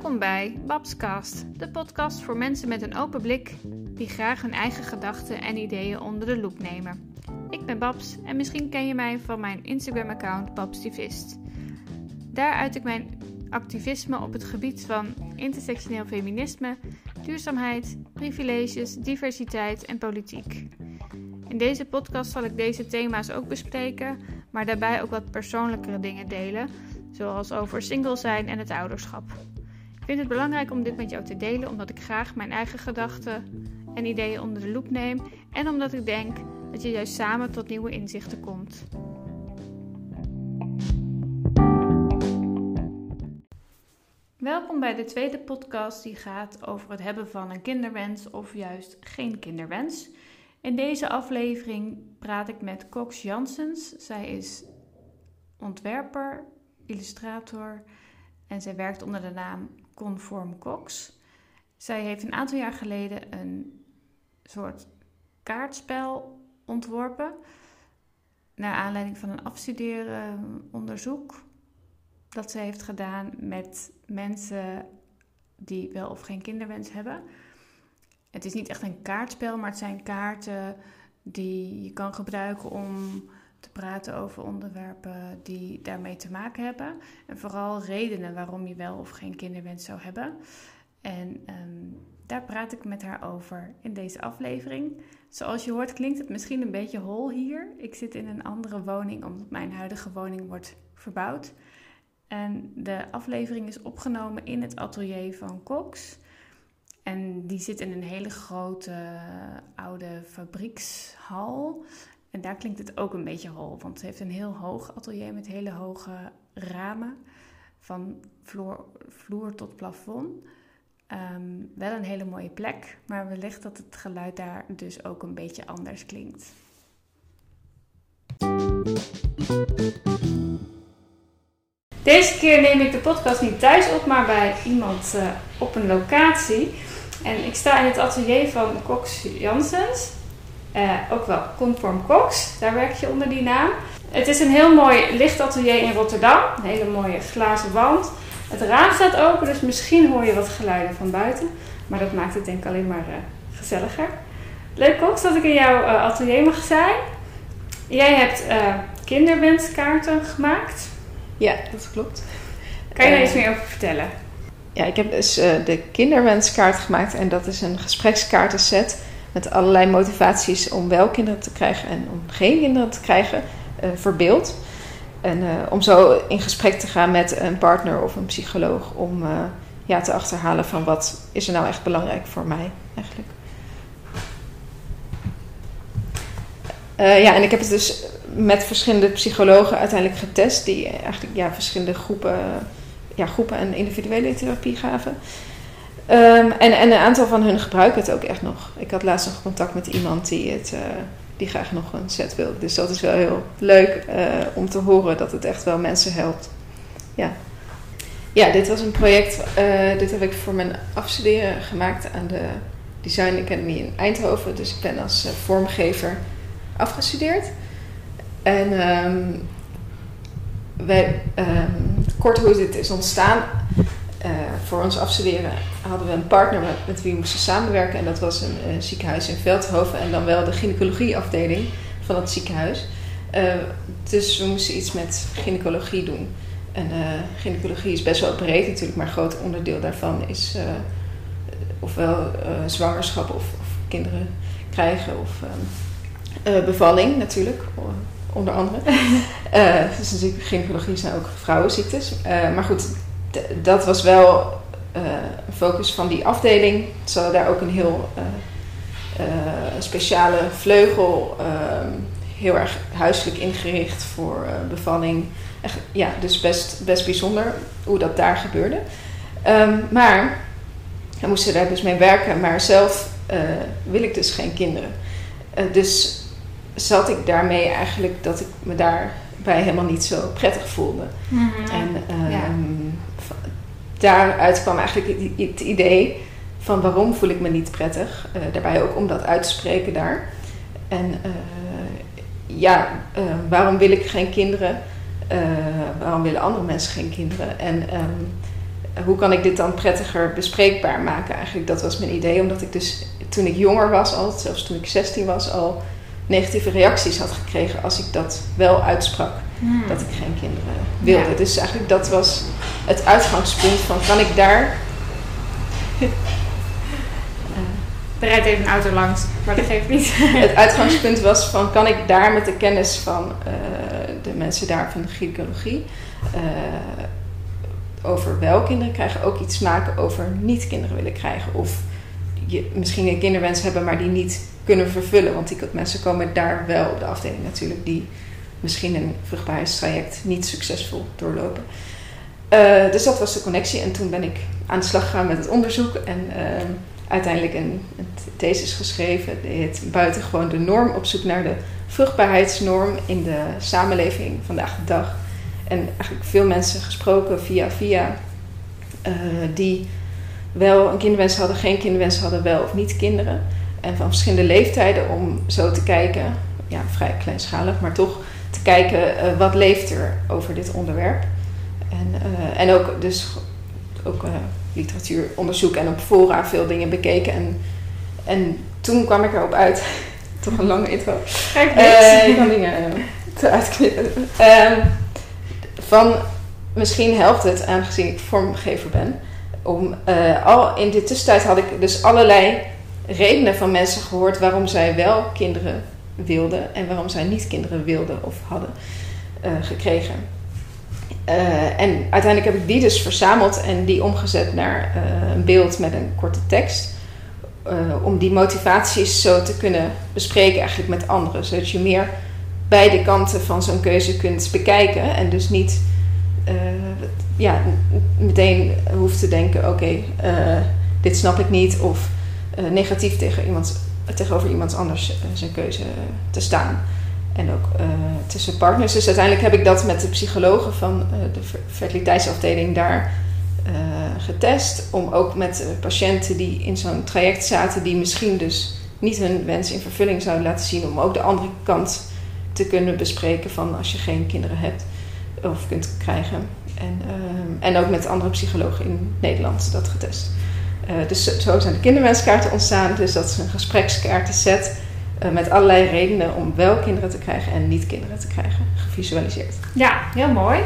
Welkom bij Babscast, de podcast voor mensen met een open blik die graag hun eigen gedachten en ideeën onder de loep nemen. Ik ben Babs en misschien ken je mij van mijn Instagram-account Babstivist. Daar uit ik mijn activisme op het gebied van intersectioneel feminisme, duurzaamheid, privileges, diversiteit en politiek. In deze podcast zal ik deze thema's ook bespreken, maar daarbij ook wat persoonlijkere dingen delen, zoals over single zijn en het ouderschap. Vind het belangrijk om dit met jou te delen, omdat ik graag mijn eigen gedachten en ideeën onder de loep neem en omdat ik denk dat je juist samen tot nieuwe inzichten komt. Welkom bij de tweede podcast die gaat over het hebben van een kinderwens of juist geen kinderwens. In deze aflevering praat ik met Cox Janssens. Zij is ontwerper, illustrator en zij werkt onder de naam Conform Cox. Zij heeft een aantal jaar geleden een soort kaartspel ontworpen. Naar aanleiding van een afstuderen onderzoek dat ze heeft gedaan met mensen die wel of geen kinderwens hebben. Het is niet echt een kaartspel, maar het zijn kaarten die je kan gebruiken om te praten over onderwerpen die daarmee te maken hebben. En vooral redenen waarom je wel of geen kinderwens zou hebben. En ehm, daar praat ik met haar over in deze aflevering. Zoals je hoort klinkt het misschien een beetje hol hier. Ik zit in een andere woning omdat mijn huidige woning wordt verbouwd. En de aflevering is opgenomen in het atelier van Cox. En die zit in een hele grote oude fabriekshal. En daar klinkt het ook een beetje hol, want het heeft een heel hoog atelier met hele hoge ramen. Van vloer, vloer tot plafond. Ehm, wel een hele mooie plek, maar wellicht dat het geluid daar dus ook een beetje anders klinkt. Deze keer neem ik de podcast niet thuis op, maar bij iemand uh, op een locatie. En ik sta in het atelier van Cox Janssens. Uh, ook wel Conform Cox, daar werk je onder die naam. Het is een heel mooi lichtatelier in Rotterdam. Een hele mooie glazen wand. Het raam staat open, dus misschien hoor je wat geluiden van buiten. Maar dat maakt het denk ik alleen maar uh, gezelliger. Leuk Cox dat ik in jouw uh, atelier mag zijn. Jij hebt kinderwenskaarten gemaakt. Ja, dat klopt. Kan je daar iets meer over vertellen? Ja, ik heb dus de kinderwenskaart gemaakt en dat is een gesprekskaartenset met allerlei motivaties om wel kinderen te krijgen en om geen kinderen te krijgen, uh, verbeeld. En uh, om zo in gesprek te gaan met een partner of een psycholoog om ja, te achterhalen van wat is er nou echt belangrijk voor mij eigenlijk. ja, en ik heb het dus met verschillende psychologen uiteindelijk getest, die eigenlijk ja, verschillende groepen ja, groepen en individuele therapie gaven. Um, en, en een aantal van hun gebruiken het ook echt nog. Ik had laatst nog contact met iemand die, het, uh, die graag nog een set wil. Dus dat is wel heel leuk uh, om te horen dat het echt wel mensen helpt. Ja, ja dit was een project. Uh, dit heb ik voor mijn afstuderen gemaakt aan de Design Academy in Eindhoven. Dus ik ben als vormgever afgestudeerd. En um, wij, um, kort hoe dit is ontstaan. Uh, voor ons afstuderen hadden we een partner met, met wie we moesten samenwerken. En dat was een, een, ziekenhuis in Veldhoven. En dan wel de gynaecologieafdeling van het ziekenhuis. Uh, dus we moesten iets met gynaecologie doen. En uh, gynaecologie is best wel breed natuurlijk. Maar een groot onderdeel daarvan is ofwel zwangerschap of, of, kinderen krijgen. Of bevalling natuurlijk onder andere. uh, dus natuurlijk gynaecologie zijn ook vrouwenziektes. Uh, maar goed, dat was wel uh, een focus van die afdeling. Ze hadden daar ook een heel speciale vleugel, ehm, heel erg huiselijk ingericht voor bevalling. Echt, ja, dus best, best bijzonder hoe dat daar gebeurde. Um, maar we moesten daar dus mee werken, maar zelf wil ik dus geen kinderen. dus zat ik daarmee eigenlijk dat ik me daarbij helemaal niet zo prettig voelde. Mm-hmm. En um, ja. Daaruit kwam eigenlijk het idee van waarom voel ik me niet prettig. Uh, daarbij ook om dat uit te spreken daar. En uh, ja, uh, waarom wil ik geen kinderen? waarom willen andere mensen geen kinderen? En um, hoe kan ik dit dan prettiger bespreekbaar maken? Eigenlijk, dat was mijn idee, omdat ik dus toen ik jonger was, al, zelfs toen ik 16 was, al negatieve reacties had gekregen als ik dat wel uitsprak. Hmm. Dat ik geen kinderen wilde. Ja. Dus eigenlijk dat was het uitgangspunt van kan ik daar. Er rijdt even een auto langs, maar dat geeft niet. Het uitgangspunt was van kan ik daar met de kennis van eh, de mensen daar van de gynaecologie eh, over wel kinderen krijgen ook iets maken over niet kinderen willen krijgen. Of je misschien een kinderwens hebben, maar die niet kunnen vervullen. Want die mensen komen daar wel op de afdeling natuurlijk, die misschien een vruchtbaarheidstraject niet succesvol doorlopen. Eh, dus dat was de connectie. En toen ben ik aan de slag gegaan met het onderzoek. En eh, uiteindelijk een, thesis geschreven. Heet Buitengewoon de norm. Op zoek naar de vruchtbaarheidsnorm in de samenleving vandaag de dag. En eigenlijk veel mensen gesproken via via. eh, die wel een kinderwens hadden, geen kinderwens hadden, wel of niet kinderen. En van verschillende leeftijden om zo te kijken. Ja, vrij kleinschalig, maar toch te kijken eh, wat leeft er over dit onderwerp. En, eh, en ook dus ook uh, literatuuronderzoek en op fora veel dingen bekeken. En, en toen kwam ik erop uit, toch een lange intro. Ik kan dingen uh, uitknippen. Uh, van misschien helpt het, aangezien ik vormgever ben, om al in de tussentijd had ik dus allerlei redenen van mensen gehoord waarom zij wel kinderen wilden en waarom zij niet kinderen wilden of hadden uh, gekregen. Uh, en uiteindelijk heb ik die dus verzameld en die omgezet naar uh, een beeld met een korte tekst. Om die motivaties zo te kunnen bespreken eigenlijk met anderen. Zodat je meer beide kanten van zo'n keuze kunt bekijken. En dus niet ja, meteen hoeft te denken, oké, dit snap ik niet. Of negatief tegen iemand, tegenover iemand anders zijn keuze te staan. En ook uh, tussen partners. Dus uiteindelijk heb ik dat met de psychologen van de fertiliteitsafdeling daar getest. Om ook met patiënten die in zo'n traject zaten, die misschien dus niet hun wens in vervulling zouden laten zien, om ook de andere kant te kunnen bespreken van als je geen kinderen hebt of kunt krijgen. En, en ook met andere psychologen in Nederland dat getest. Dus zo zijn de kinderwenskaarten ontstaan. Dus dat is een gesprekskaartenset uh, met allerlei redenen om wel kinderen te krijgen en niet kinderen te krijgen, gevisualiseerd. Ja, heel mooi.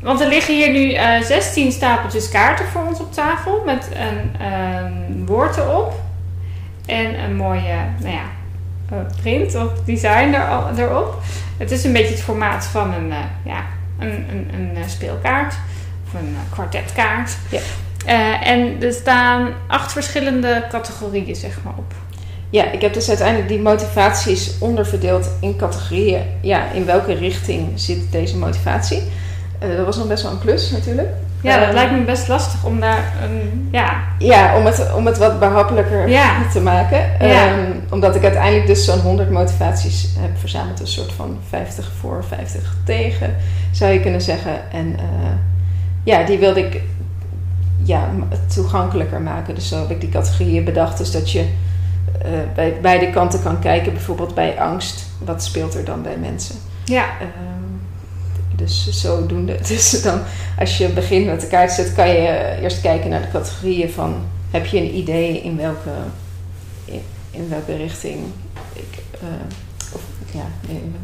Want er liggen hier nu uh, 16 stapeltjes kaarten voor ons op tafel met een um, woord erop en een mooie nou ja, print of design er, erop. Het is een beetje het formaat van een, ja, een, een, een speelkaart of een kwartetkaart. Ja. Uh, en er staan acht verschillende categorieën zeg maar op. Ja, ik heb dus uiteindelijk die motivaties onderverdeeld in categorieën. Ja, in welke richting zit deze motivatie? Uh, dat was nog best wel een klus natuurlijk. Ja, dat uh, lijkt me best lastig om daar een, ja... Ja, om het, om het wat behappelijker ja. te maken. Ja. Um, omdat ik uiteindelijk dus zo'n 100 motivaties heb verzameld. Een soort van 50 voor, 50 tegen, zou je kunnen zeggen. En uh, ja, die wilde ik ja, toegankelijker maken. Dus zo heb ik die categorieën bedacht. Dus dat je uh, bij beide kanten kan kijken. Bijvoorbeeld bij angst. Wat speelt er dan bij mensen? Ja. Um, dus zodoende. Dus dan, als je begint met de kaart zet, kan je eerst kijken naar de categorieën van... Heb je een idee in welke, in, in welke richting ik... Uh, of, ja,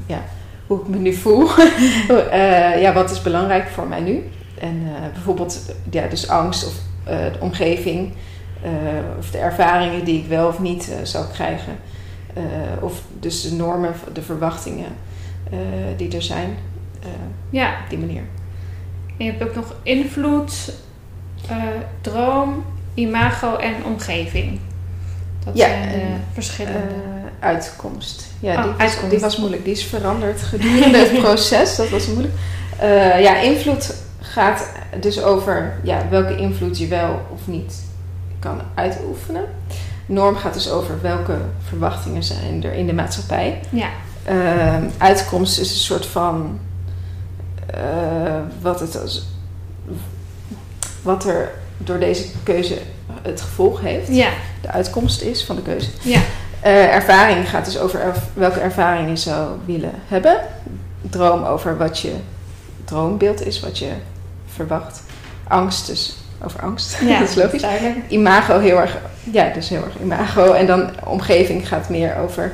ja, hoe ik me nu voel. uh, ja, wat is belangrijk voor mij nu? En bijvoorbeeld, ja, dus angst of de omgeving... Uh, of de ervaringen die ik wel of niet zou krijgen. Of dus de normen, de verwachtingen die er zijn. ja. Op die manier. En je hebt ook nog invloed, droom, imago en omgeving. Dat ja, zijn de verschillende. uitkomst. Ja, Oh, die, was, die was moeilijk. Die is veranderd gedurende het proces. Dat was moeilijk. ja, invloed gaat dus over ja, welke invloed je wel of niet kan uitoefenen. Norm gaat dus over welke verwachtingen zijn er in de maatschappij. Ja. Uh, uitkomst is een soort van uh, wat het als, wat er door deze keuze het gevolg heeft. Ja. De uitkomst is van de keuze. Ja. Uh, ervaring gaat dus over erv welke ervaring je zou willen hebben. Droom over wat je droombeeld is, wat je verwacht. Angst dus over angst. Ja, dat is logisch. duidelijk. Imago heel erg, ja, dus heel erg imago. En dan omgeving gaat meer over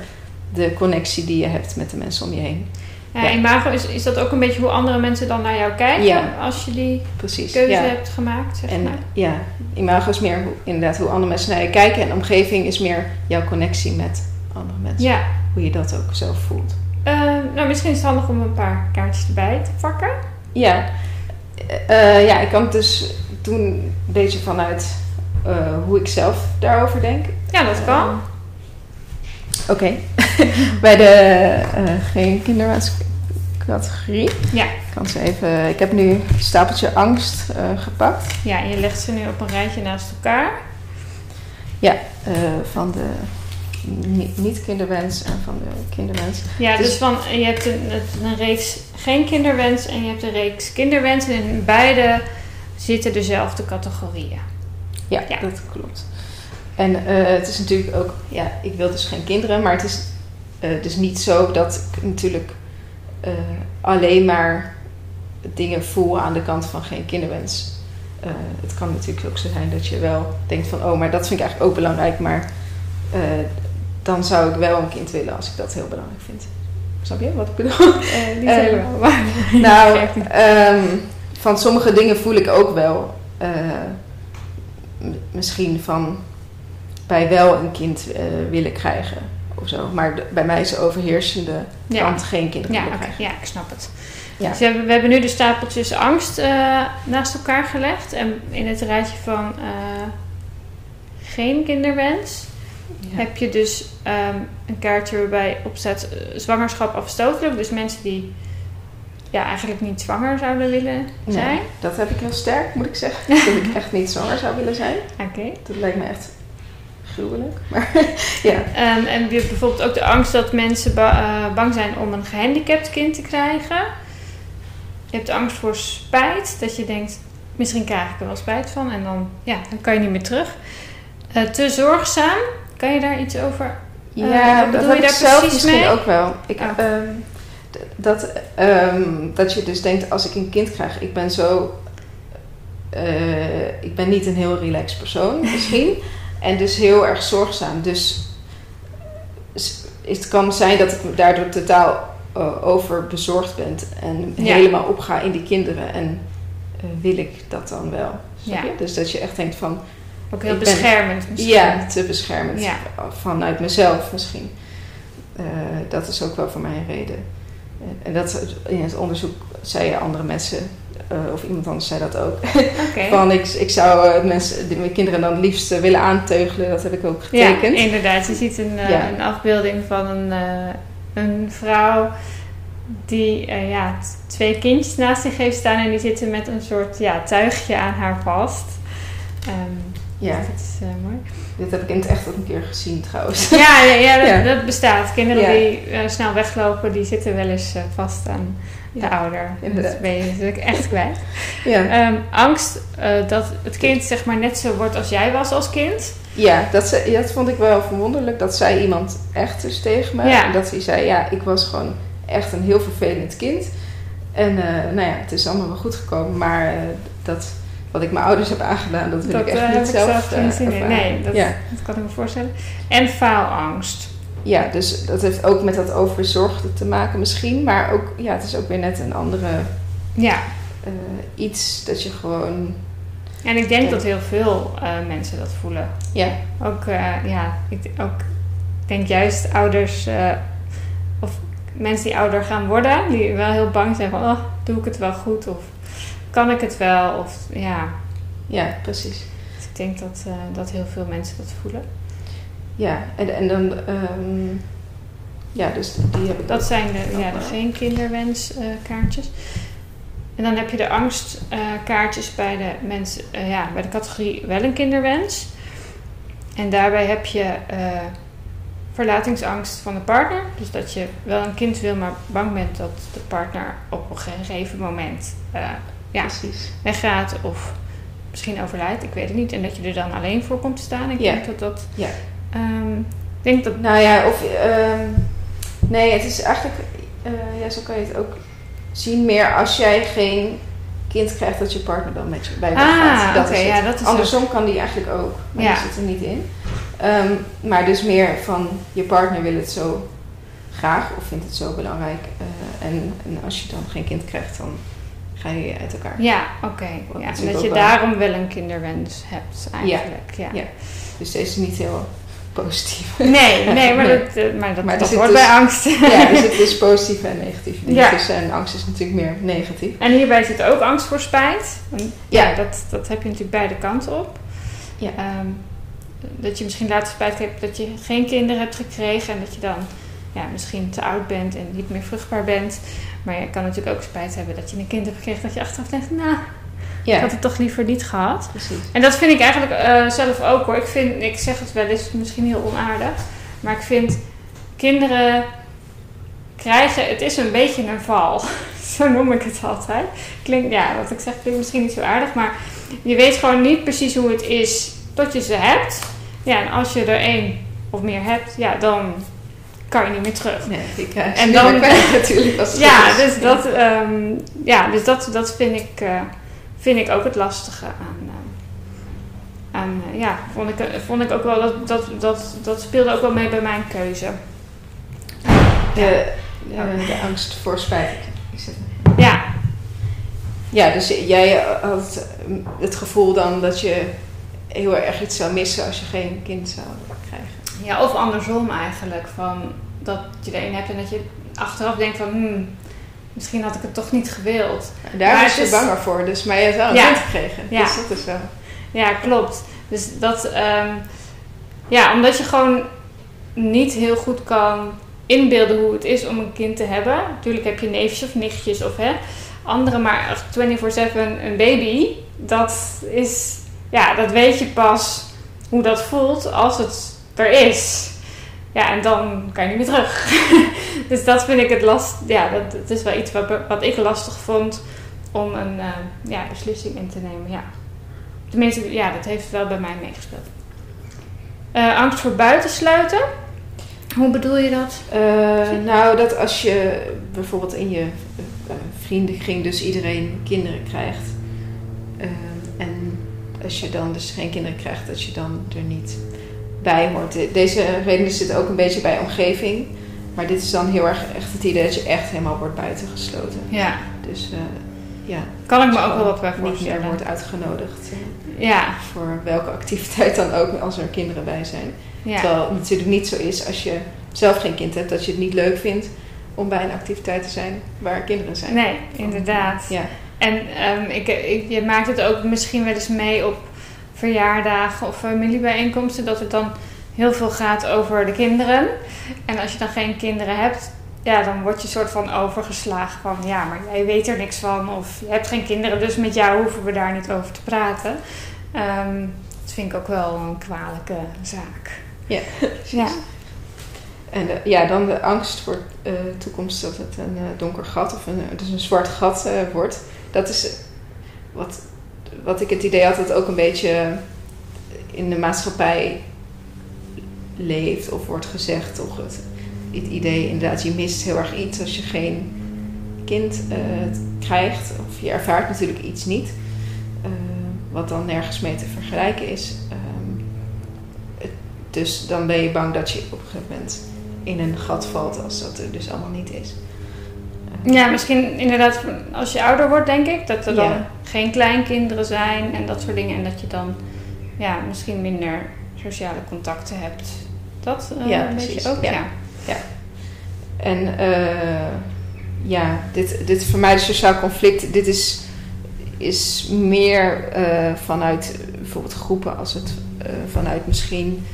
de connectie die je hebt met de mensen om je heen. Ja, Ja. imago, is, is dat ook een beetje hoe andere mensen dan naar jou kijken Ja. als je die Precies. keuze ja. hebt gemaakt? Zeg En maar. ja, imago is meer hoe, inderdaad hoe andere mensen naar je kijken. En omgeving is meer jouw connectie met andere mensen. Ja, Hoe je dat ook zelf voelt. Eh, nou misschien is het handig om een paar kaartjes erbij te pakken. Ja, Eh, ja ik kan het dus doen een beetje vanuit eh, hoe ik zelf daarover denk. Ja, dat kan. Eh, Oké. Bij de eh, geen kinderwenscategorie. Ja. Ik kan ze even. Ik heb nu een stapeltje angst gepakt. Ja, en je legt ze nu op een rijtje naast elkaar. Ja, van de ni- niet kinderwens en van de kinderwens. Ja, dus, Dus- van, je hebt een, een reeks geen kinderwens en je hebt een reeks kinderwens. En in beide zitten dezelfde categorieën. Ja, Ja. dat klopt. En eh, het is natuurlijk ook, ja, ik wil dus geen kinderen, maar het is eh, dus niet zo dat ik natuurlijk eh, alleen maar dingen voel aan de kant van geen kinderwens. Het kan natuurlijk ook zo zijn dat je wel denkt van, oh, maar dat vind ik eigenlijk ook belangrijk, maar dan zou ik wel een kind willen als ik dat heel belangrijk vind. Snap je wat ik bedoel? Eh, niet Eh, helemaal, maar Nou, niet. van sommige dingen voel ik ook wel. eh, misschien van bij wel een kind willen krijgen of zo. Maar de- bij mij is de overheersende Ja. kant geen kinderen Ja, willen oké, krijgen. ja, ik snap het. Ja. Dus we hebben, we hebben nu de stapeltjes angst naast elkaar gelegd. En in het rijtje van geen kinderwens Ja. heb je dus ehm, een kaartje waarbij op staat eh, zwangerschap afstotelijk. Dus mensen die ja, eigenlijk niet zwanger zouden willen Nee, zijn. dat heb ik heel sterk, moet ik zeggen. dat ik echt niet zwanger zou willen zijn. Oké. Dat lijkt me echt gruwelijk. Maar ja, Ehm, en je hebt bijvoorbeeld ook de angst dat mensen ba- eh, bang zijn om een gehandicapt kind te krijgen. Je hebt angst voor spijt, dat je denkt, misschien krijg ik er wel spijt van en dan, ja, dan kan je niet meer terug. Eh, te zorgzaam, kan je daar iets over? Ja, Eh, dat heb je ik daar zelf misschien mee? ook wel. Ik, Oh. ehm, dat, ehm, dat je dus denkt, als ik een kind krijg, ik ben zo... eh, ik ben niet een heel relaxed persoon, misschien. en dus heel erg zorgzaam. Dus het kan zijn dat ik daardoor totaal uh, overbezorgd ben. En Ja. helemaal opga in die kinderen. En eh, wil ik dat dan wel? Ja. Dus dat je echt denkt van... Ook heel beschermend misschien. Ja, te beschermend. Ja. Vanuit mezelf misschien. Eh, dat is ook wel voor mij een reden. En- En dat in het onderzoek zeiden andere mensen, eh, of iemand anders zei dat ook. Van ik, ik zou eh, mensen, de, mijn kinderen dan het liefst eh, willen aanteugelen. Dat heb ik ook Ja, getekend. inderdaad. Je ziet een, eh, Ja. een afbeelding van een, eh, een vrouw die eh, ja, twee kindjes naast zich heeft staan en die zitten met een soort ja, tuigje aan haar vast. Ehm, ja, Dat is eh, mooi. dit heb ik in het echt ook een keer gezien trouwens. Ja, ja, ja, dat, Ja. dat bestaat. Kinderen die eh, snel weglopen, die zitten wel eens eh, vast aan de ouder. inderdaad. Dat ben je natuurlijk echt kwijt. ja. Ehm, angst dat het kind zeg maar net zo wordt als jij was als kind. Ja, dat, ze, dat vond ik wel verwonderlijk. Dat zei iemand echt dus tegen me. En dat hij zei, ja, ik was gewoon echt een heel vervelend kind. En nou ja, het is allemaal wel goed gekomen. Maar dat, wat ik mijn ouders heb aangedaan, dat wil dat ik echt eh, niet heb ik zelf, zelf geen eh, zin in. Nee, dat, Ja. dat kan ik me voorstellen. En faalangst. ja, dus dat heeft ook met dat overbezorgde te maken misschien. Maar ook, ja, het is ook weer net een andere Ja, eh, iets dat je gewoon... en ik denk Ja. dat heel veel mensen dat voelen. Ja, Ook, ja, ik ook, denk juist ouders of mensen die ouder gaan worden, die wel heel bang zijn van, oh, doe ik het wel goed of kan ik het wel? Of ja, ja precies. dus ik denk dat, eh, dat heel veel mensen dat voelen. Ja, en, en dan... ehm, ja, dus die heb ik Dat zijn de, ja, de wel. geen kinderwens eh, kaartjes. En dan heb je de angst eh, kaartjes bij de mensen, eh, ja, bij de categorie wel een kinderwens. En daarbij heb je verlatingsangst van de partner. Dus dat je wel een kind wil, maar bang bent dat de partner op een gegeven moment ja. Precies. weggaat of misschien overlijdt. Ik weet het niet. En dat je er dan alleen voor komt te staan. Ik Ja. denk dat dat. Ja. ehm, ik denk dat. Nou ja, of... ehm, nee, het is eigenlijk... eh, ja, zo kan je het ook zien. Meer als jij geen kind krijgt, dat je partner dan met je bij je Ah, gaat. Dat is ja, dat is Andersom kan die eigenlijk ook, maar Ja. die zit er niet in. Ehm, maar dus meer van je partner wil het zo graag of vindt het zo belangrijk. eh, en, en als je dan geen kind krijgt, dan ga je uit elkaar. Ja, oké. Wat Ja, dat je wel- daarom wel een kinderwens hebt eigenlijk. Ja. Ja. Dus deze is niet heel positief. Nee, nee, maar Nee. dat, eh, maar dat, Maar dat zit hoort dus- bij angst. ja, er zitten dus positieve en dingen Ja. tussen. En angst is natuurlijk meer negatief. En hierbij zit ook angst voor spijt. En Ja. ja, dat, dat heb je natuurlijk beide kanten op. Ja. Ehm, dat je misschien later spijt hebt dat je geen kinderen hebt gekregen en dat je dan ja, misschien te oud bent en niet meer vruchtbaar bent. Maar je kan natuurlijk ook spijt hebben dat je een kind hebt gekregen dat je achteraf denkt, nou, ik Ja, had het toch liever niet gehad. precies. En dat vind ik eigenlijk eh, zelf ook hoor. Ik, vind, ik zeg het wel eens, misschien heel onaardig. Maar ik vind kinderen krijgen, het is een beetje een val. Zo noem ik het altijd. Klinkt, ja, wat ik zeg klinkt misschien niet zo aardig. Maar je weet gewoon niet precies hoe het is tot je ze hebt. Ja, en als je er één of meer hebt, ja, dan kan je niet meer terug. Nee, die krijg je En dan- kwijt natuurlijk. Als het Ja, dus dat, ehm, ja, dus dat, dat vind, ik, eh, vind ik ook het lastige aan. eh, aan eh, ja, vond ik, eh, vond ik ook wel dat, dat, dat, dat speelde ook wel mee bij mijn keuze. De, de, de angst voor spijt. Ja, Ja, dus jij had het gevoel dan dat je heel erg iets zou missen als je geen kind zou krijgen. Ja, of andersom eigenlijk. Van dat je er een hebt en dat je achteraf denkt van... Hmm, misschien had ik het toch niet gewild. Daar Maar was het je is- banger voor, dus, maar je hebt wel een Ja. kind gekregen. Ja. Dus dat is wel... Ja, klopt. Dus dat, ehm, ja, omdat je gewoon niet heel goed kan inbeelden hoe het is om een kind te hebben. Natuurlijk heb je neefjes of nichtjes of hè, andere, maar echt 24-7 een baby, dat is, ja, dat weet je pas hoe dat voelt als het er is. Ja, en dan kan je niet meer terug. dus dat vind ik het last. Ja, dat, dat is wel iets wat, wat ik lastig vond om een eh, ja, beslissing in te nemen. Ja. Tenminste, ja, dat heeft wel bij mij meegespeeld. Eh, angst voor buitensluiten. Hoe bedoel je dat? Eh, nou, dat als je bijvoorbeeld in je vriendengring dus iedereen kinderen krijgt. en als je dan dus geen kinderen krijgt, dat je dan er niet bij hoort. De- Deze reden zit ook een beetje bij omgeving. Maar dit is dan heel erg echt het idee dat je echt helemaal wordt buitengesloten. Ja, Dus eh, ja, kan ik me ook wel wat bij niet meer voorstellen. wordt uitgenodigd. eh, Ja, voor welke activiteit dan ook als er kinderen bij zijn. ja. Terwijl het natuurlijk niet zo is als je zelf geen kind hebt, dat je het niet leuk vindt om bij een activiteit te zijn waar kinderen zijn. Nee, inderdaad. Ja, En ehm, ik, ik, je maakt het ook misschien wel eens mee op verjaardagen of familiebijeenkomsten, dat het dan heel veel gaat over de kinderen. En als je dan geen kinderen hebt, ja, dan word je soort van overgeslagen van ja, maar jij weet er niks van of je hebt geen kinderen, dus met jou hoeven we daar niet over te praten. Ehm, dat vind ik ook wel een kwalijke zaak. Ja, ja. en eh, ja, dan de angst voor de toekomst dat het een eh, donker gat of een, dus een zwart gat wordt. Dat is wat, wat ik het idee had dat ook een beetje in de maatschappij leeft of wordt gezegd. Toch het, het idee inderdaad, je mist heel erg iets als je geen kind eh, krijgt. Of je ervaart natuurlijk iets niet. eh, wat dan nergens mee te vergelijken is. Ehm, dus dan ben je bang dat je op een gegeven moment in een gat valt als dat er dus allemaal niet is. Ja, misschien inderdaad als je ouder wordt, denk ik, dat er dan Ja. geen kleinkinderen zijn en dat soort dingen. En dat je dan ja, misschien minder sociale contacten hebt. Dat eh, Ja, een precies. beetje ook, Ja. ja. En eh, ja, dit, dit voor mij de sociaal conflict, dit is, is meer eh, vanuit bijvoorbeeld groepen als het vanuit misschien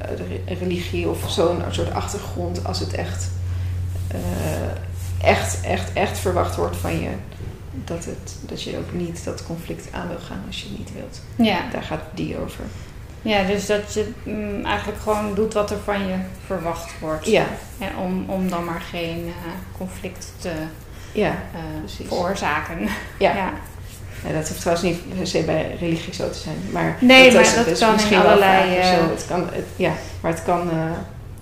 re- religie of zo'n soort achtergrond, als het echt, echt, echt, echt verwacht wordt van je. Dat, het, dat je ook niet dat conflict aan wil gaan als je het niet wilt. Ja. Daar gaat die over. ja, dus dat je mm, eigenlijk gewoon doet wat er van je verwacht wordt. Ja, En om, om dan maar geen eh, conflict te ja, eh, veroorzaken. ja. ja. Ja, dat hoeft trouwens niet per se bij religie zo te zijn. Maar Nee, maar is- dat is kan in misschien wel allerlei, eh, zo. Het kan, het- ja, maar het kan eh,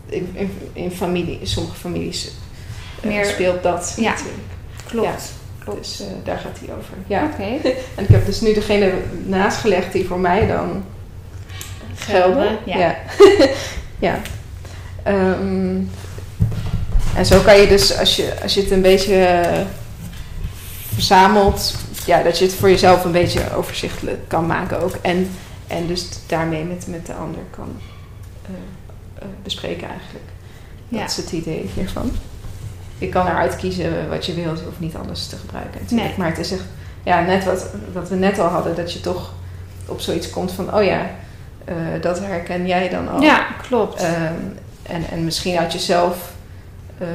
in, in, in familie, in sommige families eh, Meer- speelt dat Ja. natuurlijk. Klopt. klopt. Dus eh, daar gaat hij over. Ja. Oké. En ik heb dus nu degene naast gelegd die voor mij dan gelden. Gelden, ja. Ja. ja. Ehm, en zo kan je dus, als je, als je het een beetje eh, verzamelt, ja, dat je het voor jezelf een beetje overzichtelijk kan maken ook. En, en dus daarmee met, met de ander kan eh, eh, bespreken eigenlijk. Dat Ja. is het idee hiervan. Je kan eruit kiezen wat je wilt, je hoeft niet alles te gebruiken natuurlijk. Nee. Maar het is echt, ja, net wat, wat we net al hadden, dat je toch op zoiets komt van, oh ja, eh, dat herken jij dan al. Ja, klopt. Ehm, en, en misschien uit jezelf eh,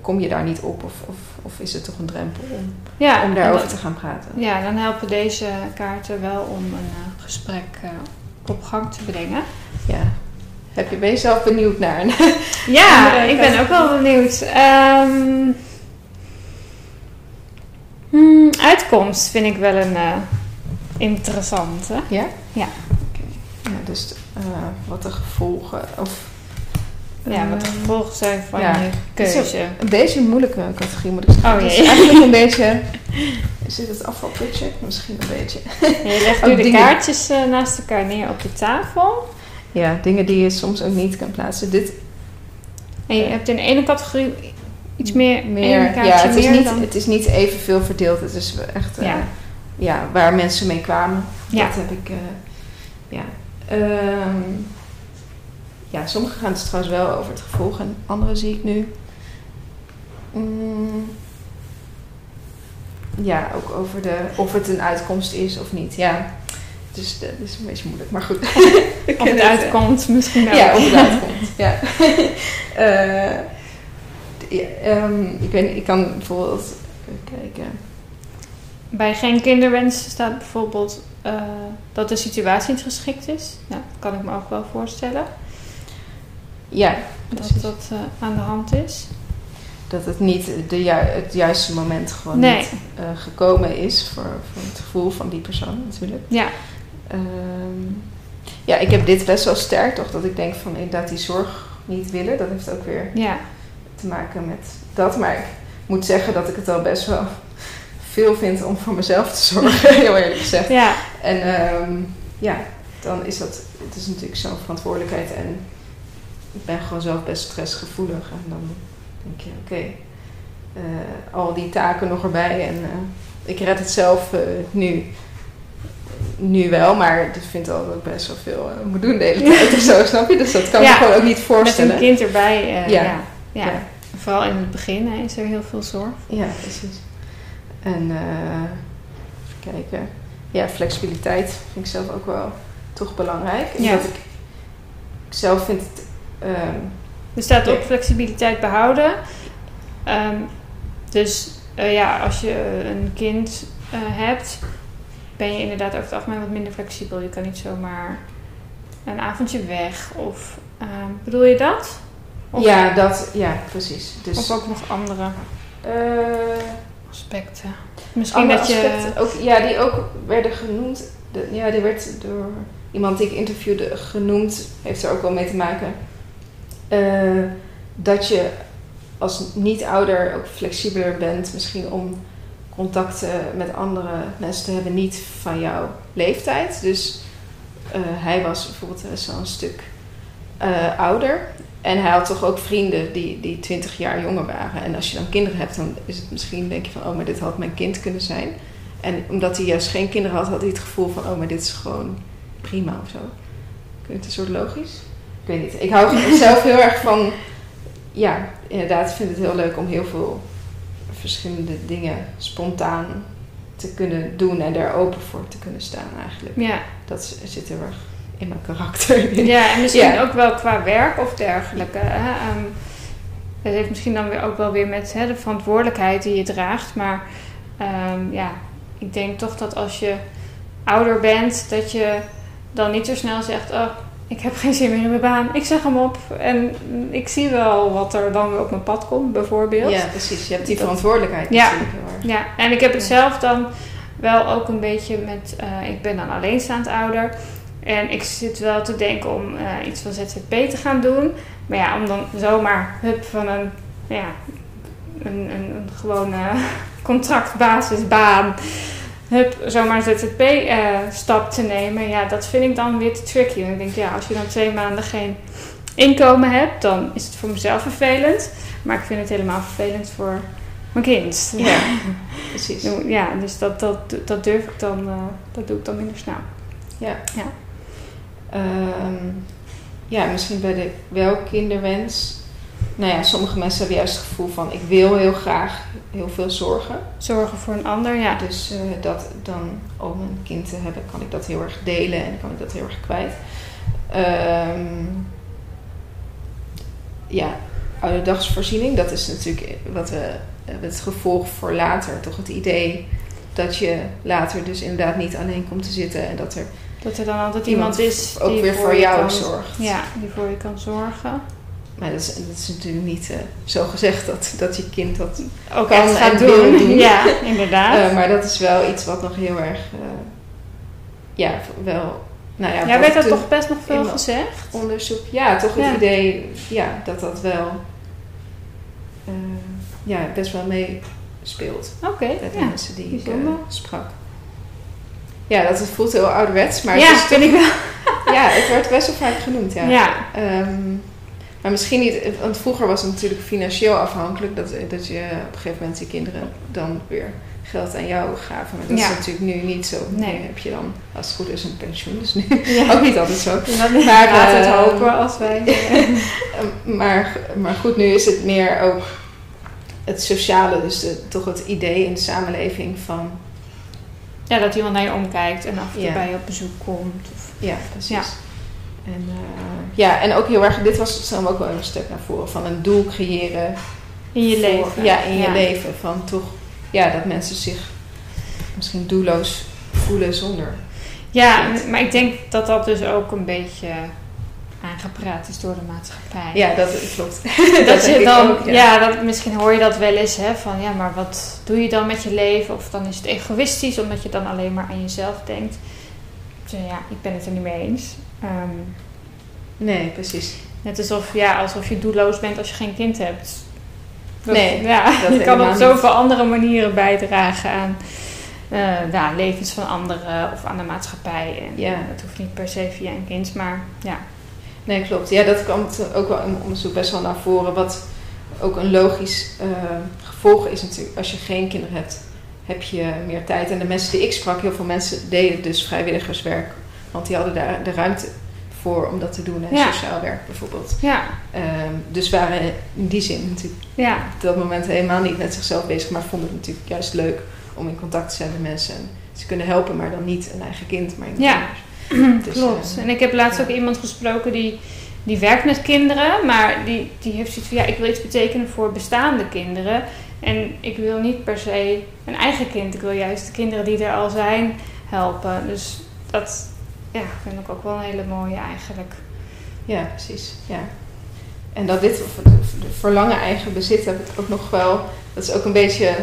kom je daar niet op of, of, of is het toch een drempel om, ja, om daarover dat- te gaan praten. Ja, dan helpen deze kaarten wel om een eh, gesprek op gang te brengen. Ja. Heb je, ben je zelf benieuwd naar? Ja, ik ben ook wel benieuwd. Ehm, hmm, uitkomst vind ik wel een eh, interessante. ja? Ja. Ja, dus eh, wat de gevolgen of... Ja, wat de eh, gevolgen zijn van ja. je keuze. Een beetje een moeilijke categorie moet ik zeggen. Oh, Het is eigenlijk een beetje... Is dit het afvalputje? Misschien een beetje. Je legt nu de dingen- kaartjes eh, naast elkaar neer op de tafel. Ja, dingen die je soms ook niet kan plaatsen. Dit En je hebt in de ene categorie iets meer, meer... Ja, het is, meer niet, dan... het is niet evenveel verdeeld. Het is echt... eh, Ja. ja, waar mensen mee kwamen. Ja. Dat heb ik... eh, ja. Ehm, ja, sommige gaan het trouwens wel over het gevolg. En andere zie ik nu... Mm, ja, ook over de, of het een uitkomst is of niet. Ja, dus dat is een beetje moeilijk. Maar goed. Of ken het eh, uitkomt misschien wel. Ja, of het uitkomt. ja. Eh, ja, ehm, ik, weet, ik kan bijvoorbeeld kijken. Bij geen kinderwens staat bijvoorbeeld eh, dat de situatie niet geschikt is. Ja, dat kan ik me ook wel voorstellen. Ja, Dat precies. dat aan de hand is. Dat het niet de ju- het juiste moment gewoon Nee. niet gekomen is voor, voor het gevoel van die persoon natuurlijk. Ja, Ehm, ja, ik heb dit best wel sterk, toch? Dat ik denk van inderdaad die zorg niet willen. Dat heeft ook weer ja, te maken met dat. Maar ik moet zeggen dat ik het al best wel veel vind om voor mezelf te zorgen, heel eerlijk gezegd. ja, En ehm, ja, dan is dat, het is natuurlijk zo'n verantwoordelijkheid en ik ben gewoon zelf best stressgevoelig. En dan denk je, oké, eh, al die taken nog erbij en eh, ik red het zelf eh, nu. Nu wel, maar ik vind al dat ik best wel veel eh, moet doen de hele tijd of zo, snap je? Dus dat kan Ja, me gewoon ook niet met voorstellen. een kind erbij. eh, Ja. ja. Vooral in het begin hè, is er heel veel zorg. Ja, precies. En eh, even kijken. Ja, flexibiliteit vind ik zelf ook wel toch belangrijk. Ja. Ik, ik zelf vind het... ehm, Er staat ook flexibiliteit behouden. Ehm, dus ja, als je een kind hebt, ben je inderdaad over het algemeen wat minder flexibel. Je kan niet zomaar een avondje weg. Of ehm, bedoel je dat? Of, ja, dat, ja, precies. Dus, of ook nog andere eh, aspecten. Misschien dat je. ook, ja, die ook werden genoemd. De, ja, die werd door iemand die ik interviewde genoemd. Heeft er ook wel mee te maken. Eh, dat je als niet-ouder ook flexibeler bent. Misschien om contacten met andere mensen te hebben. Niet van jouw leeftijd. Dus eh, hij was bijvoorbeeld wel een stuk eh, ouder. En hij had toch ook vrienden die, die 20 jaar jonger waren. En als je dan kinderen hebt, dan is het misschien denk je van, oh, maar dit had mijn kind kunnen zijn. En omdat hij juist geen kinderen had, had hij het gevoel van, oh, maar dit is gewoon prima of zo. Klinkt het een soort logisch? Ik weet niet. Ik hou zelf heel erg van, ja, inderdaad, ik vind het heel leuk om heel veel verschillende dingen spontaan te kunnen doen en daar open voor te kunnen staan eigenlijk. Ja. Dat zit heel erg in mijn karakter. ja, en misschien Ja. ook wel qua werk of dergelijke. Hè? Ehm, het heeft misschien dan weer ook wel weer met hè, de verantwoordelijkheid die je draagt. Maar ehm, ja, ik denk toch dat als je ouder bent, dat je dan niet zo snel zegt: Oh, ik heb geen zin meer in mijn baan. Ik zeg hem op. En ik zie wel wat er dan weer op mijn pad komt, bijvoorbeeld. Ja, precies. Je hebt die verantwoordelijkheid Ja. natuurlijk heel erg. Ja, en ik heb het Ja. zelf dan wel ook een beetje met... eh, ik ben dan alleenstaand ouder. En ik zit wel te denken om eh, iets van ZZP te gaan doen. Maar ja, om dan zomaar hup van een... Ja, een, een, een gewone contractbasisbaan, hup, zomaar ZZP-stap te nemen, ja, dat vind ik dan weer te tricky. En ik denk, ja, als je dan twee maanden geen inkomen hebt, dan is het voor mezelf vervelend. Maar ik vind het helemaal vervelend voor mijn kind. Ja, precies. Ja, dus dat, dat, dat durf ik dan, uh, dat doe ik dan minder snel. Ja. Ja. Um, ja, misschien bij de wel kinderwens. Nou ja, sommige mensen hebben juist het gevoel van ik wil heel graag heel veel zorgen. Zorgen voor een ander, ja. Dus uh, dat dan om een kind te hebben, kan ik dat heel erg delen en kan ik dat heel erg kwijt. Um, ja, ouderdagsvoorziening, dat is natuurlijk wat we het gevolg voor later. Toch het idee dat je later dus inderdaad niet alleen komt te zitten en dat er dat er dan altijd iemand, is ook die weer voor, jou zorgt. Ja, die voor je kan zorgen. Maar dat is, dat is natuurlijk niet uh, zo gezegd dat, dat je kind dat ook kan gaat en doen. Ja, inderdaad. Uh, maar dat is wel iets wat nog heel erg, uh, ja, wel. Nou ja, ja werd dat toch best nog veel gezegd? Onderzoek, ja, toch het idee ja, dat dat wel ja, best wel meespeelt Oké, bij de ja. mensen die ik sprak. Ja, dat het voelt heel ouderwets, maar ja, het is vind ik wel. ja, het wordt best wel vaak genoemd, ja. Ja. Ehm, maar misschien niet, want vroeger was het natuurlijk financieel afhankelijk dat, dat je op een gegeven moment je kinderen dan weer geld aan jou gaven. Maar dat Ja. is natuurlijk nu niet zo. Nee. Nu heb je dan, als het goed is, een pensioen. Dus nu Ja. ook niet altijd zo. Maar Maar, laat het eh, hopen als wij... Ehm, maar, maar goed, nu is het meer ook het sociale, dus de, toch het idee in de samenleving van, ja, dat iemand naar je omkijkt en af en toe bij je op bezoek komt. Of... ja, precies. Ja. En, eh, ja, en ook heel erg, dit was stel ook wel een stuk naar voren, van een doel creëren In je voor- leven. Ja, in je leven. Van toch, ja, dat mensen zich misschien doelloos voelen zonder. Ja, Kind. maar ik denk dat dat dus ook een beetje aangepraat is door de maatschappij. Ja, dat klopt. dat, je dan, ook, ja. ja. dat, misschien hoor je dat wel eens, hè, van ja, maar wat doe je dan met je leven? Of dan is het egoïstisch, omdat je dan alleen maar aan jezelf denkt. Dus ja, ik ben het er niet mee eens. Ehm, Nee, precies. net alsof, ja, alsof je doelloos bent als je geen kind hebt. Dat- Nee, ja, je kan op niet. zoveel andere manieren bijdragen aan eh, ja, levens van anderen of aan de maatschappij. En Ja. dat hoeft niet per se via een kind, maar ja. Nee, klopt. Ja, dat kwam ook wel in onderzoek best wel naar voren. Wat ook een logisch eh, gevolg is natuurlijk. Als je geen kinderen hebt, heb je meer tijd. En de mensen die ik sprak, heel veel mensen deden dus vrijwilligerswerk. Want die hadden daar de ruimte voor om dat te doen. En Ja. sociaal werk bijvoorbeeld. Ja, Ehm, dus waren in die zin natuurlijk ja, op dat moment helemaal niet met zichzelf bezig. Maar vonden het natuurlijk juist leuk om in contact te zijn met mensen. En ze kunnen helpen, maar dan niet een eigen kind, maar iemand Ja. anders. Dus, klopt. eh, En ik heb laatst ook iemand gesproken die, die werkt met kinderen, maar die, die heeft zoiets van ja, ik wil iets betekenen voor bestaande kinderen. En ik wil niet per se een eigen kind, ik wil juist de kinderen die er al zijn helpen. Dus dat ja, vind ik ook wel een hele mooie eigenlijk. Ja, precies. Ja. En dat dit verlangen eigen bezit heb ik ook nog wel. Dat is ook een beetje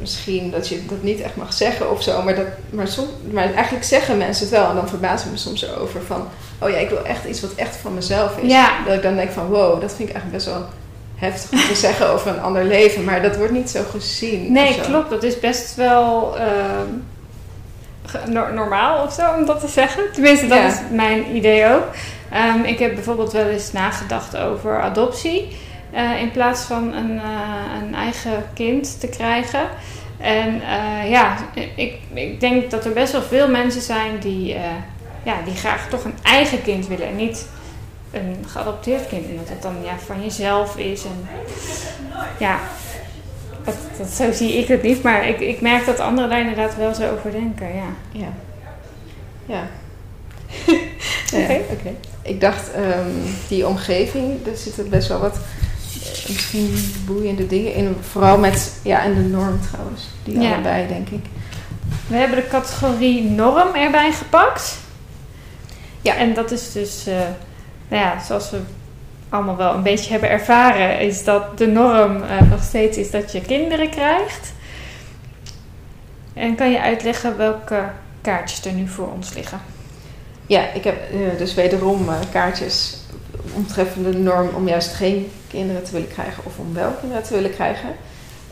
misschien dat je dat niet echt mag zeggen of zo, maar, dat, maar, som, maar eigenlijk zeggen mensen het wel en dan verbazen ik me soms erover van, oh ja, ik wil echt iets wat echt van mezelf is. Ja. Dat ik dan denk van, wow, dat vind ik eigenlijk best wel heftig om te zeggen over een ander leven, maar dat wordt niet zo gezien. Nee, klopt. Dat is best wel ehm, no- normaal of zo om dat te zeggen. Tenminste, dat Ja. is mijn idee ook. Ehm, ik heb bijvoorbeeld wel eens nagedacht over adoptie. eh, in plaats van een, eh, een eigen kind te krijgen. En eh, ja, ik, ik denk dat er best wel veel mensen zijn die, ja, die graag toch een eigen kind willen. En niet een geadopteerd kind. Omdat het dan ja, van jezelf is. En ja, dat, dat, zo zie ik het niet. Maar ik, ik merk dat anderen daar inderdaad wel zo over denken. Ja. Ja. Ja. Oké. Ja, oké. Ik dacht, ehm, die omgeving, daar zitten best wel wat eh, misschien boeiende dingen in. Vooral met, ja, en de norm trouwens. Die Ja. allebei, denk ik. We hebben de categorie norm erbij gepakt. Ja, en dat is dus, eh, nou ja, zoals we allemaal wel een beetje hebben ervaren, is dat de norm eh, nog steeds is dat je kinderen krijgt. En kan je uitleggen welke kaartjes er nu voor ons liggen? Ja, ik heb eh, dus wederom eh, kaartjes omtreffende de norm om juist geen kinderen te willen krijgen of om wel kinderen te willen krijgen.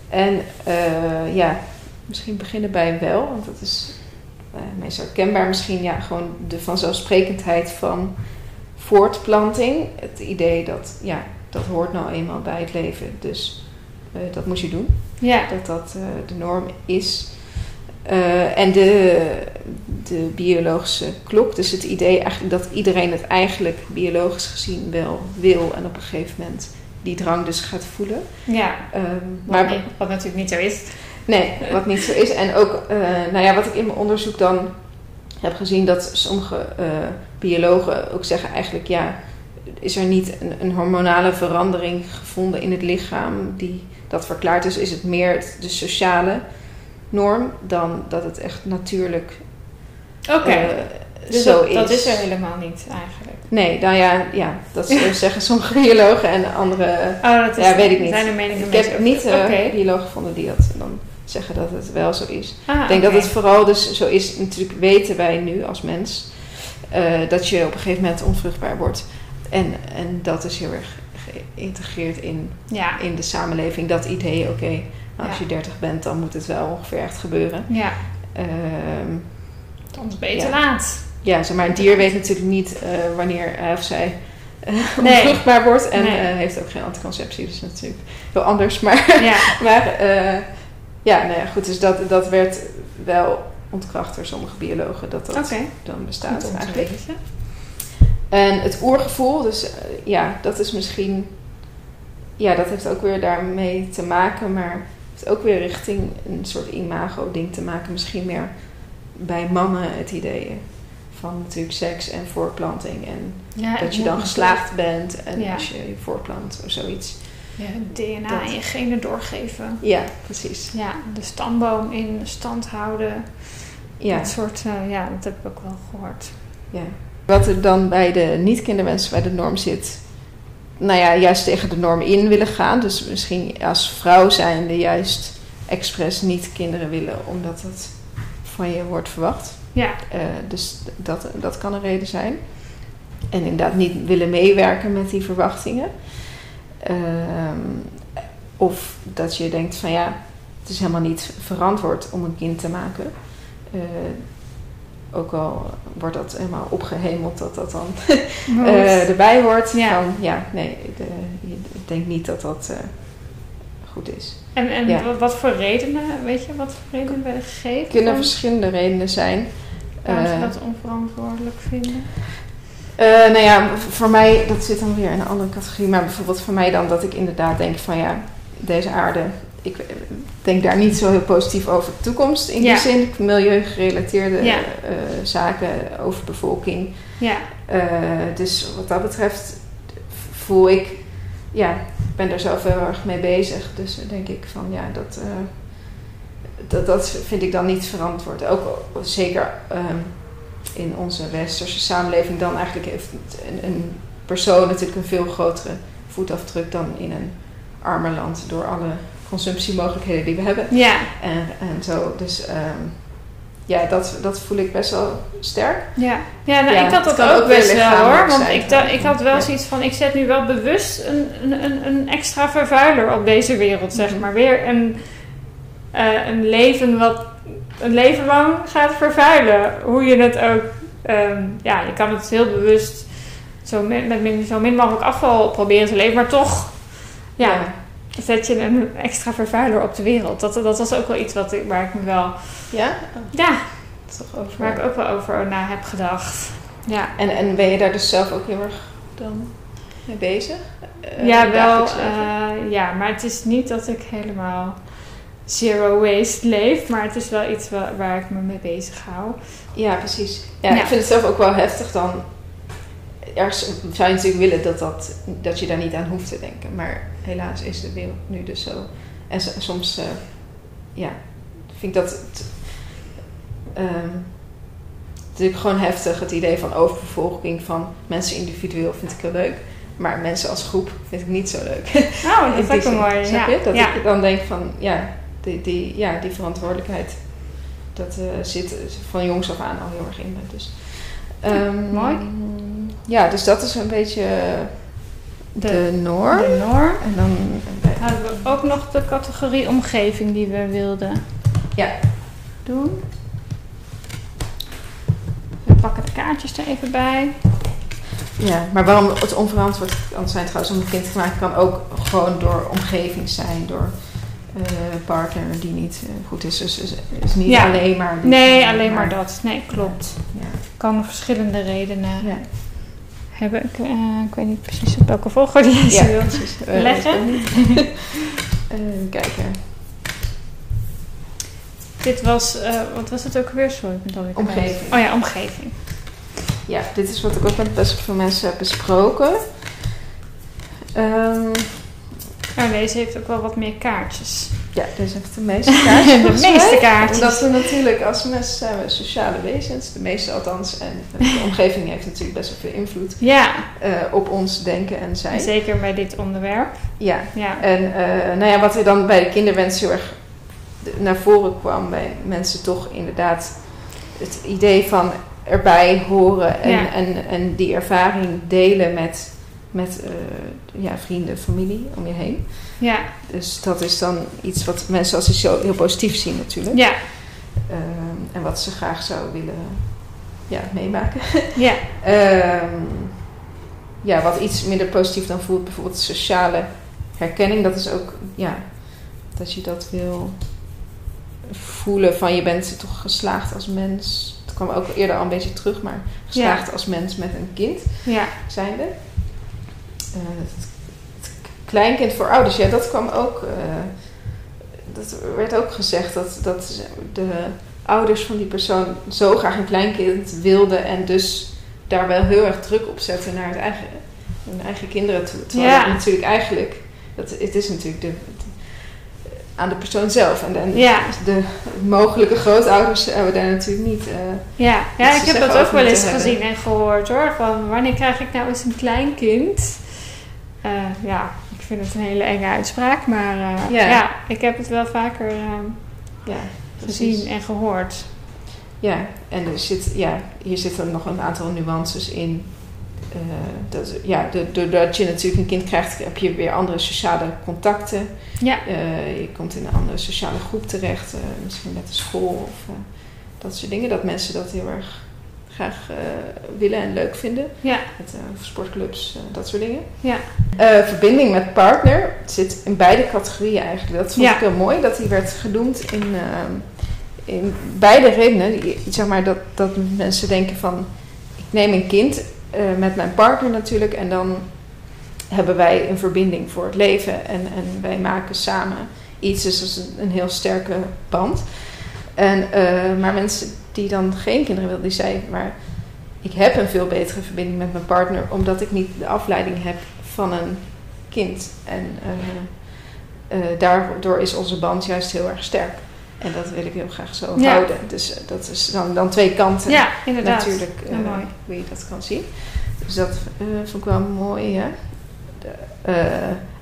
En ja, misschien beginnen bij wel, want dat is uh, meest herkenbaar. Misschien ja, gewoon de vanzelfsprekendheid van voortplanting. Het idee dat ja, dat hoort nou eenmaal bij het leven, dus uh, dat moet je doen. Ja. Dat dat de norm is. en de, de biologische klok, dus het idee eigenlijk dat iedereen het eigenlijk biologisch gezien wel wil en op een gegeven moment die drang dus gaat voelen. Ja, um, wat, maar, wat natuurlijk niet zo is. Nee, wat niet zo is. En ook, nou ja, wat ik in mijn onderzoek dan heb gezien, dat sommige uh, biologen ook zeggen eigenlijk, ja, is er niet een, een, hormonale verandering gevonden in het lichaam die dat verklaart. Dus is het meer de sociale norm dan dat het echt natuurlijk Oké. Okay. Uh, dus zo dat, is. dat is er helemaal niet eigenlijk. Nee, nou ja, ja dat zeggen sommige biologen en andere. Oh, dat is, ja, weet ik niet. Zijn er meningen ik heb niet okay. biologen gevonden die dat dan zeggen dat het wel zo is. Ah, ik denk okay. dat het vooral dus zo is. Natuurlijk weten wij nu als mens uh, dat je op een gegeven moment onvruchtbaar wordt. En, en dat is heel erg geïntegreerd in, ja. in de samenleving. Dat idee, oké, okay, nou, als Ja. je 30 bent, dan moet het wel ongeveer echt gebeuren. Ja, Ehm, soms beter Ja. laat. ja, zeg maar, een dier weet natuurlijk niet eh, wanneer hij of zij eh, Nee. onvruchtbaar wordt. En Nee. eh, heeft ook geen anticonceptie, dus natuurlijk heel anders. Maar, maar eh, ja, nou ja, goed, dus dat, dat werd wel ontkracht door sommige biologen dat dat dan bestaat eigenlijk. En het oergevoel, dus eh, ja, dat is misschien, ja, dat heeft ook weer daarmee te maken, maar heeft ook weer richting een soort imago-ding te maken. Misschien meer bij mannen het idee van natuurlijk seks en voortplanting en Ja, dat je dan geslaagd bent en Ja. als je je voortplant of zoiets. Ja, DNA Dat. en je genen doorgeven. Ja, precies. Ja, de stamboom in stand houden. Ja, Dat soort, eh, ja, dat heb ik ook wel gehoord. ja. Wat er dan bij de niet-kinderwens bij de norm zit, nou ja, juist tegen de norm in willen gaan. Dus misschien als vrouw zijnde juist expres niet kinderen willen, omdat het van je wordt verwacht. Ja, Eh, dus dat, dat kan een reden zijn. En inderdaad niet willen meewerken met die verwachtingen. Ehm, of dat je denkt van ja, het is helemaal niet verantwoord om een kind te maken. Eh, ook al wordt dat helemaal opgehemeld dat dat dan eh, erbij hoort. Ja. Van, ja, nee, de, ik denk niet dat dat eh, goed is. en en ja. wat- wat voor redenen, weet je, wat voor redenen werden gegeven? Er kunnen verschillende redenen zijn. waarom ze dat onverantwoordelijk vinden? Eh, nou ja, voor mij, dat zit dan weer in een andere categorie. Maar bijvoorbeeld voor mij dan dat ik inderdaad denk van ja, deze aarde. Ik eh, denk daar niet zo heel positief over de toekomst. In Ja. die zin, milieugerelateerde Ja. eh, zaken, overbevolking. Ja, dus wat dat betreft voel ik, ja, ik ben daar zelf heel erg mee bezig. Dus denk ik van ja, dat, dat, dat vind ik dan niet verantwoord. Ook zeker ehm, in onze westerse samenleving dan eigenlijk heeft een, een persoon natuurlijk een veel grotere voetafdruk dan in een armer land door alle consumptiemogelijkheden die we hebben. ja, En, en zo, dus ehm, ja, dat, dat voel ik best wel sterk. ja. Ja, nou, Ja, ik had dat ook ook best wel hoor. Want ik, da- ik had wel Ja. zoiets van, ik zet nu wel bewust een, een, een, een extra vervuiler op deze wereld, zeg Mhm. maar. Weer een, eh, een leven wat een leven lang gaat vervuilen. Hoe je het ook, ehm, ja, je kan het heel bewust zo min, met min, zo min mogelijk afval proberen te leven, maar toch, ja, zet je een extra vervuiler op de wereld. Dat, dat was ook wel iets wat ik, waar ik me wel, Ja? ja, Toch over. waar ik ook wel over na heb gedacht. Ja. En, en ben je daar dus zelf ook heel erg dan mee bezig? Eh, ja, wel. eh, ja, maar het is niet dat ik helemaal zero waste leef. Maar het is wel iets wa- waar ik me mee bezig hou. ja, precies. Ja, ja. ik vind het zelf ook wel heftig dan. Ergens zou je natuurlijk willen dat, dat, dat je daar niet aan hoeft te denken. Maar helaas is de wereld nu dus zo. En so- soms, eh, ja, vind ik dat... het, ehm, natuurlijk gewoon heftig, het idee van overbevolking van mensen individueel vind ik heel leuk. Maar mensen als groep vind ik niet zo leuk. Oh, In dat is ook wel mooi. Ja. je? Dat ja. ik dan denk van, ja, die, die, ja, die verantwoordelijkheid, dat eh, zit van jongs af aan al heel erg in me. Dus, ehm, mooi. Ja, dus dat is een beetje de, De- norm. De norm. En dan hadden we ook nog de categorie omgeving die we wilden Ja. doen. We pakken de kaartjes er even bij. Ja, maar waarom het onverantwoord kan zijn trouwens om een kind te maken, kan ook gewoon door omgeving zijn, door partner die niet eh, goed is. Dus is, is niet Ja. alleen maar. Nee, alleen maar dat. Nee, klopt. Ja. Kan verschillende redenen Ja. hebben. Ik, eh, ik weet niet precies op welke volgorde je ze Ja, wil precies. Eh, leggen. kijken. Dit was, eh, wat was het ook weer? Sorry, ik ben alweer. Omgeving. Oh ja, omgeving. Ja, dit is wat ik ook met best veel mensen heb besproken. Ehm, Oh, deze heeft ook wel wat meer kaartjes. ja, deze heeft de meeste kaartjes. De meeste mij. kaartjes. Omdat we natuurlijk als mensen zijn we sociale wezens, de meeste althans. En de omgeving heeft natuurlijk best wel veel invloed Ja, eh, op ons denken en zijn. zeker bij dit onderwerp. Ja, Ja, en eh, nou ja, wat er dan bij de kinderwens heel erg naar voren kwam bij mensen toch inderdaad het idee van erbij horen en, Ja. en, en die ervaring delen met, met eh, ja, vrienden, familie om je heen. ja, Dus dat is dan iets wat mensen als iets zo heel positief zien natuurlijk. ja, Ehm, en wat ze graag zouden willen ja, meemaken. ja. Ehm, ja, wat iets minder positief dan voelt, bijvoorbeeld sociale herkenning. Dat is ook, ja, dat je dat wil voelen van je bent toch geslaagd als mens. Het kwam ook eerder al een beetje terug, maar geslaagd als mens met een kind ja. zijnde. Eh, het, het kleinkind voor ouders, ja, dat kwam ook. eh, dat werd ook gezegd dat, dat de ouders van die persoon zo graag een kleinkind wilden en dus daar wel heel erg druk op zetten naar het eigen, hun eigen kinderen toe. Terwijl Ja. natuurlijk eigenlijk, dat, het is natuurlijk de, aan de persoon zelf. En de, Ja. de mogelijke grootouders hebben daar natuurlijk niet. eh, Ja, ja ik heb dat ook wel eens hebben. gezien en gehoord hoor. Van wanneer krijg ik nou eens een kleinkind? Eh ja, ik vind het een hele enge uitspraak, maar eh, Ja. ja. ik heb het wel vaker eh, ja, precies. gezien en gehoord. Ja, en er zit, ja, hier zitten nog een aantal nuances in. Dat, ja, doordat je natuurlijk een kind krijgt, heb je weer andere sociale contacten. Ja, je komt in een andere sociale groep terecht, misschien met de school of dat soort dingen. Dat mensen dat heel erg graag eh, willen en leuk vinden. ja, Met eh, sportclubs, eh, dat soort dingen. ja, verbinding met partner zit in beide categorieën eigenlijk. Dat vond Ja. ik heel mooi, dat die werd genoemd in, in beide redenen. Zeg maar dat, dat mensen denken van, ik neem een kind met mijn partner natuurlijk en dan hebben wij een verbinding voor het leven en, en wij maken samen iets. Dus dat is een, een heel sterke band. En, maar mensen die dan geen kinderen willen, die zeiden, maar ik heb een veel betere verbinding met mijn partner, omdat ik niet de afleiding heb van een kind. En eh, eh, daardoor is onze band juist heel erg sterk. En dat wil ik heel graag zo Ja. houden. Dus eh, dat is dan, dan twee kanten ja, inderdaad. natuurlijk Ja, mooi. hoe je dat kan zien. Dus dat vond ik wel mooi. Hè? De,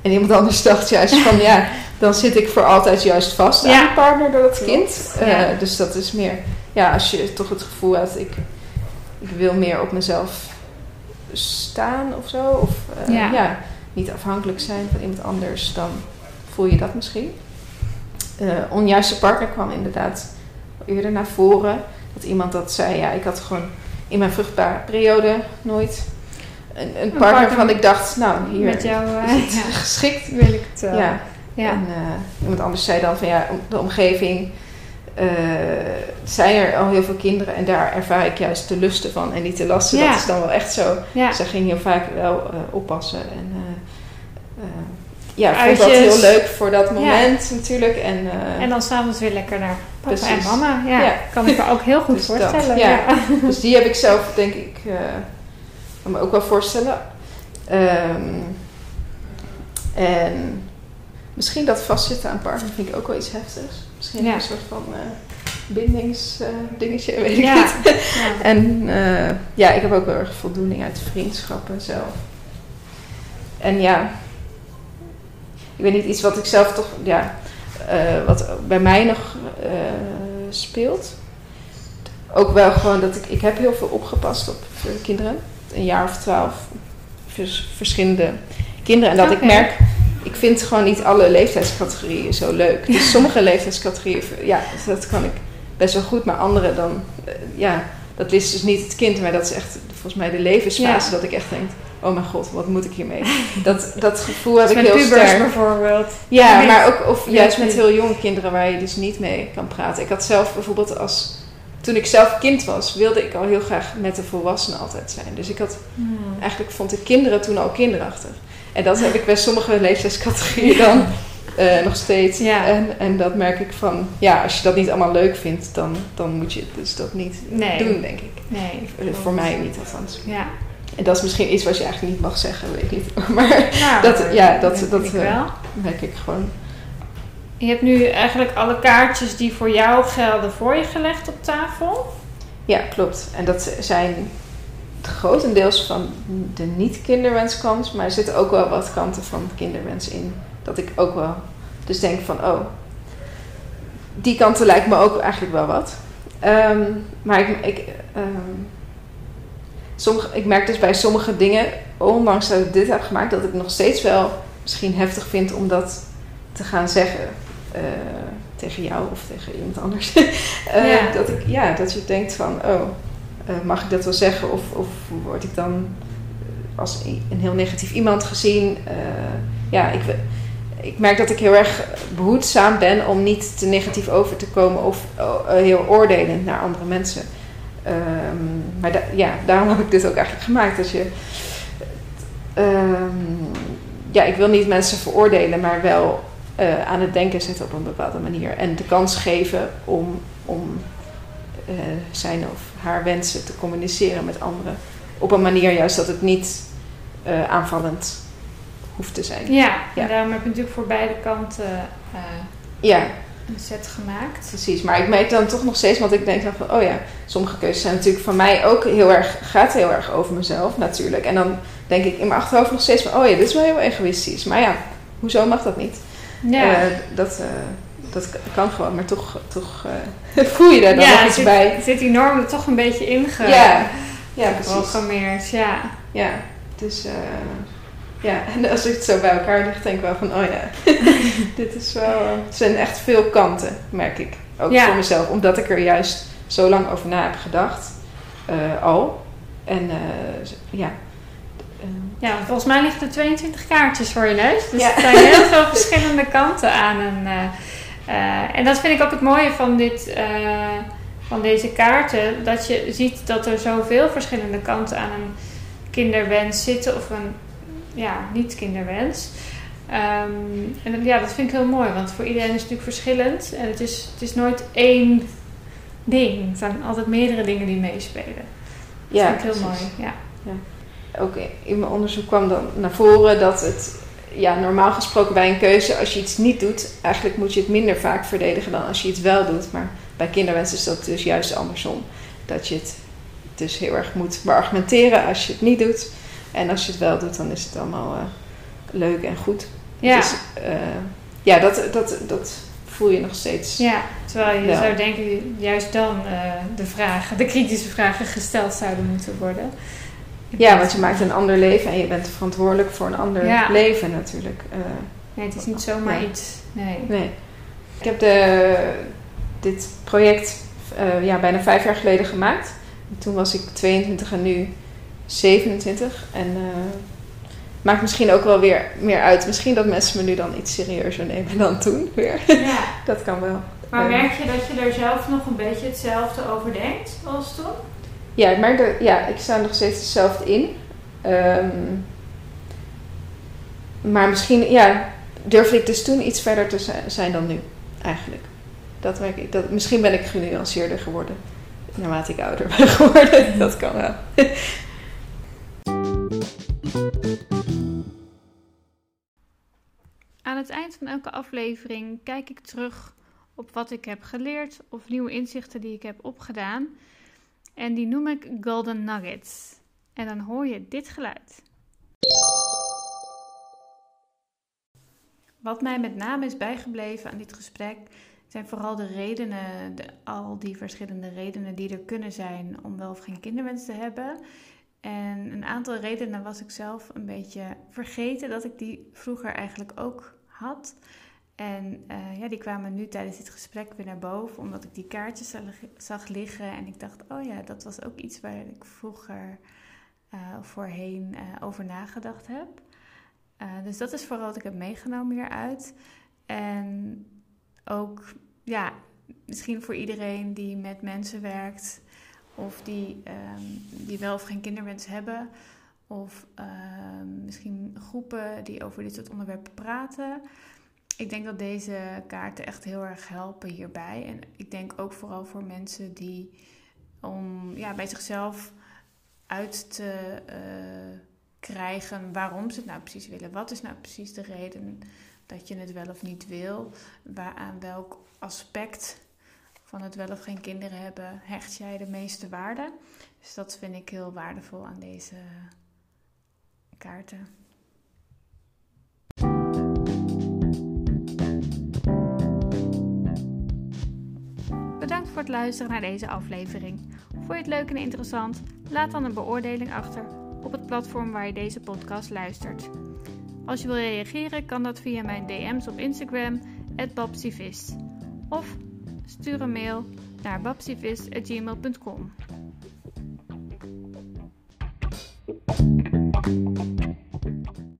en iemand anders dacht juist van ja, dan zit ik voor altijd juist vast aan die partner door dat kind. Dus dat is meer, ja, als je toch het gevoel hebt, ik, ik wil meer op mezelf staan of zo. Of eh, Ja. ja. niet afhankelijk zijn van iemand anders, dan voel je dat misschien. Eh, onjuiste partner kwam inderdaad eerder naar voren. Dat iemand dat zei, ja, ik had gewoon in mijn vruchtbare periode nooit een, een partner partner waarvan ik dacht, nou, hier Met jou is eh, het ja, geschikt. wil ik het wel. Ja. ja. En iemand anders zei dan van ja, de omgeving zijn er al heel veel kinderen en daar ervaar ik juist de lusten van en niet de lasten. Ja. Dat is dan wel echt zo. ja. Zij ging heel vaak wel eh, oppassen en eh, eh, ja, ik vond dat heel leuk voor dat moment natuurlijk. En, eh, En dan s'avonds weer lekker naar papa Precies. en mama. Ja, Ja. kan ik me ook heel goed Dus dat, voorstellen. ja. ja. Dus die heb ik zelf, denk ik, eh, kan me ook wel voorstellen. Ehm, en misschien dat vastzitten aan partner vind ik ook wel iets heftigs. Misschien Ja. een soort van eh bindingsdingetje, weet ik Ja. niet. Ja. En eh, ja, ik heb ook wel erg voldoening uit vriendschappen zelf. En ja, ik weet niet, iets wat ik zelf toch, ja, eh, wat bij mij nog eh, speelt. Ook wel gewoon dat ik, ik heb heel veel opgepast op eh, kinderen. Een jaar of twaalf, vers- verschillende kinderen. En dat ik merk, ik vind gewoon niet alle leeftijdscategorieën zo leuk. Dus sommige leeftijdscategorieën, ja, dat kan ik best wel goed. Maar andere dan, eh, ja, dat is dus niet het kind. Maar dat is echt volgens mij de levensfase dat ik echt denk... Oh mijn god, wat moet ik hiermee? Dat, dat gevoel heb ik heel sterk. bijvoorbeeld. Ja, maar ook of juist met heel jonge kinderen waar je dus niet mee kan praten. Ik had zelf bijvoorbeeld als toen ik zelf kind was, wilde ik al heel graag met de volwassenen altijd zijn. Dus ik had, hmm. eigenlijk vond ik kinderen toen al kinderachtig. En dat heb ik bij sommige leeftijdscategorieën dan uh, nog steeds. Ja. En, en dat merk ik van, ja, als je dat niet allemaal leuk vindt, dan, dan moet je dus dat niet doen, denk ik. Nee. Voor mij niet althans. Ja. En dat is misschien iets wat je eigenlijk niet mag zeggen, weet ik niet. Maar nou, dat, ja, dat, dat, dat uh, merk ik gewoon. Je hebt nu eigenlijk alle kaartjes die voor jou gelden voor je gelegd op tafel. Ja, klopt. En dat zijn grotendeels van de niet-kinderwenskant, maar er zitten ook wel wat kanten van kinderwens in. Dat ik ook wel dus denk van, oh, die kanten lijkt me ook eigenlijk wel wat. Ehm, maar ik, ik, um, sommige, ik merk dus bij sommige dingen, ondanks dat ik dit heb gemaakt, dat ik nog steeds wel misschien heftig vind om dat te gaan zeggen. Eh, tegen jou of tegen iemand anders. uh, Dat, ik, ja, dat je denkt van, oh, eh, mag ik dat wel zeggen? Of, of word ik dan als een heel negatief iemand gezien? ja, ik, ik merk dat ik heel erg behoedzaam ben om niet te negatief over te komen of heel oordelend naar andere mensen. Um, maar ja, daarom heb ik dit ook eigenlijk gemaakt. Dat je, um, ja, ik wil niet mensen veroordelen, maar wel aan het denken zetten op een bepaalde manier. En de kans geven om, om zijn of haar wensen te communiceren met anderen. Op een manier juist dat het niet uh, aanvallend hoeft te zijn. Ja, ja, en daarom heb je natuurlijk voor beide kanten ja. een set gemaakt. Precies, maar ik merk dan toch nog steeds, want ik denk dan van, oh ja, sommige keuzes zijn natuurlijk van mij ook heel erg, gaat heel erg over mezelf natuurlijk. En dan denk ik in mijn achterhoofd nog steeds van, oh ja, dit is wel heel egoïstisch. Maar ja, hoezo mag dat niet? Ja. Uh, dat, dat kan gewoon, maar toch, toch uh, voel je daar dan ja, nog iets zit, bij. zit die norm er toch een beetje inge ja. Ja, precies. ja. Ja, dus ja, en als ik het zo bij elkaar leg, denk ik wel van, oh ja, dit is wel, het zijn echt veel kanten, merk ik. Ook ja. voor mezelf, omdat ik er juist zo lang over na heb gedacht, al. En ja, ja, volgens mij liggen er 22 kaartjes voor je neus. Dus er zijn heel veel verschillende kanten aan. En, uh, en dat vind ik ook het mooie van, dit, uh, van deze kaarten. Dat je ziet dat er zoveel verschillende kanten aan een kinderwens zitten. Of een ja, niet-kinderwens. Um, en ja, dat vind ik heel mooi. Want voor iedereen is het natuurlijk verschillend. En het is, het is nooit één ding. Het zijn altijd meerdere dingen die meespelen. Dat ja, vind ik heel mooi. Ja. ja ook in mijn onderzoek kwam dan naar voren dat het ja, normaal gesproken bij een keuze, als je iets niet doet, eigenlijk moet je het minder vaak verdedigen dan als je iets wel doet. Maar bij kinderwens is dat dus juist andersom. Dat je het dus heel erg moet beargumenteren als je het niet doet. En als je het wel doet, dan is het allemaal uh, leuk en goed. Ja, dus, uh, ja dat, dat, dat voel je nog steeds. Ja, terwijl je zou denken, juist dan uh, de vragen, de kritische vragen gesteld zouden moeten worden. Ja, want je maakt een ander leven en je bent verantwoordelijk voor een ander leven natuurlijk. Uh, nee, het is niet zomaar iets. Nee. nee. Ik heb de, dit project uh, ja, bijna vijf jaar geleden gemaakt. Toen was ik 22 en nu 27. En uh, maakt misschien ook wel weer meer uit. Misschien dat mensen me nu dan iets serieuzer nemen dan toen weer. Ja. dat kan wel. Maar merk je dat je er zelf nog een beetje hetzelfde over denkt als toen? Ja, ik merk dat, ja, ik sta nog steeds hetzelfde in. Um, maar misschien, ja, durfde ik dus toen iets verder te zijn dan nu, eigenlijk. Dat merk ik. Dat, misschien ben ik genuanceerder geworden, naarmate ik ouder ben geworden. dat kan wel. Aan het eind van elke aflevering kijk ik terug op wat ik heb geleerd of nieuwe inzichten die ik heb opgedaan. En die noem ik Golden Nuggets. En dan hoor je dit geluid. Wat mij met name is bijgebleven aan dit gesprek zijn vooral de redenen, de, al die verschillende redenen die er kunnen zijn om wel of geen kinderwens te hebben. En een aantal redenen was ik zelf een beetje vergeten dat ik die vroeger eigenlijk ook had. En uh, ja, die kwamen nu tijdens dit gesprek weer naar boven, omdat ik die kaartjes zag liggen. En ik dacht, oh ja, dat was ook iets waar ik vroeger uh, voorheen uh, over nagedacht heb. dus dat is vooral wat ik heb meegenomen hieruit. En ook, ja, misschien voor iedereen die met mensen werkt, of die, um, die wel of geen kinderwens hebben, of um, misschien groepen die over dit soort onderwerpen praten ik denk dat deze kaarten echt heel erg helpen hierbij. En ik denk ook vooral voor mensen die om ja, bij zichzelf uit te uh, krijgen waarom ze het nou precies willen. Wat is nou precies de reden dat je het wel of niet wil? Waar, aan welk aspect van het wel of geen kinderen hebben hecht jij de meeste waarde? Dus dat vind ik heel waardevol aan deze kaarten. Voor het luisteren naar deze aflevering. Vond je het leuk en interessant? Laat dan een beoordeling achter op het platform waar je deze podcast luistert. Als je wil reageren, kan dat via mijn DM's op Instagram, babsivist. Of stuur een mail naar babsivist.gmail.com.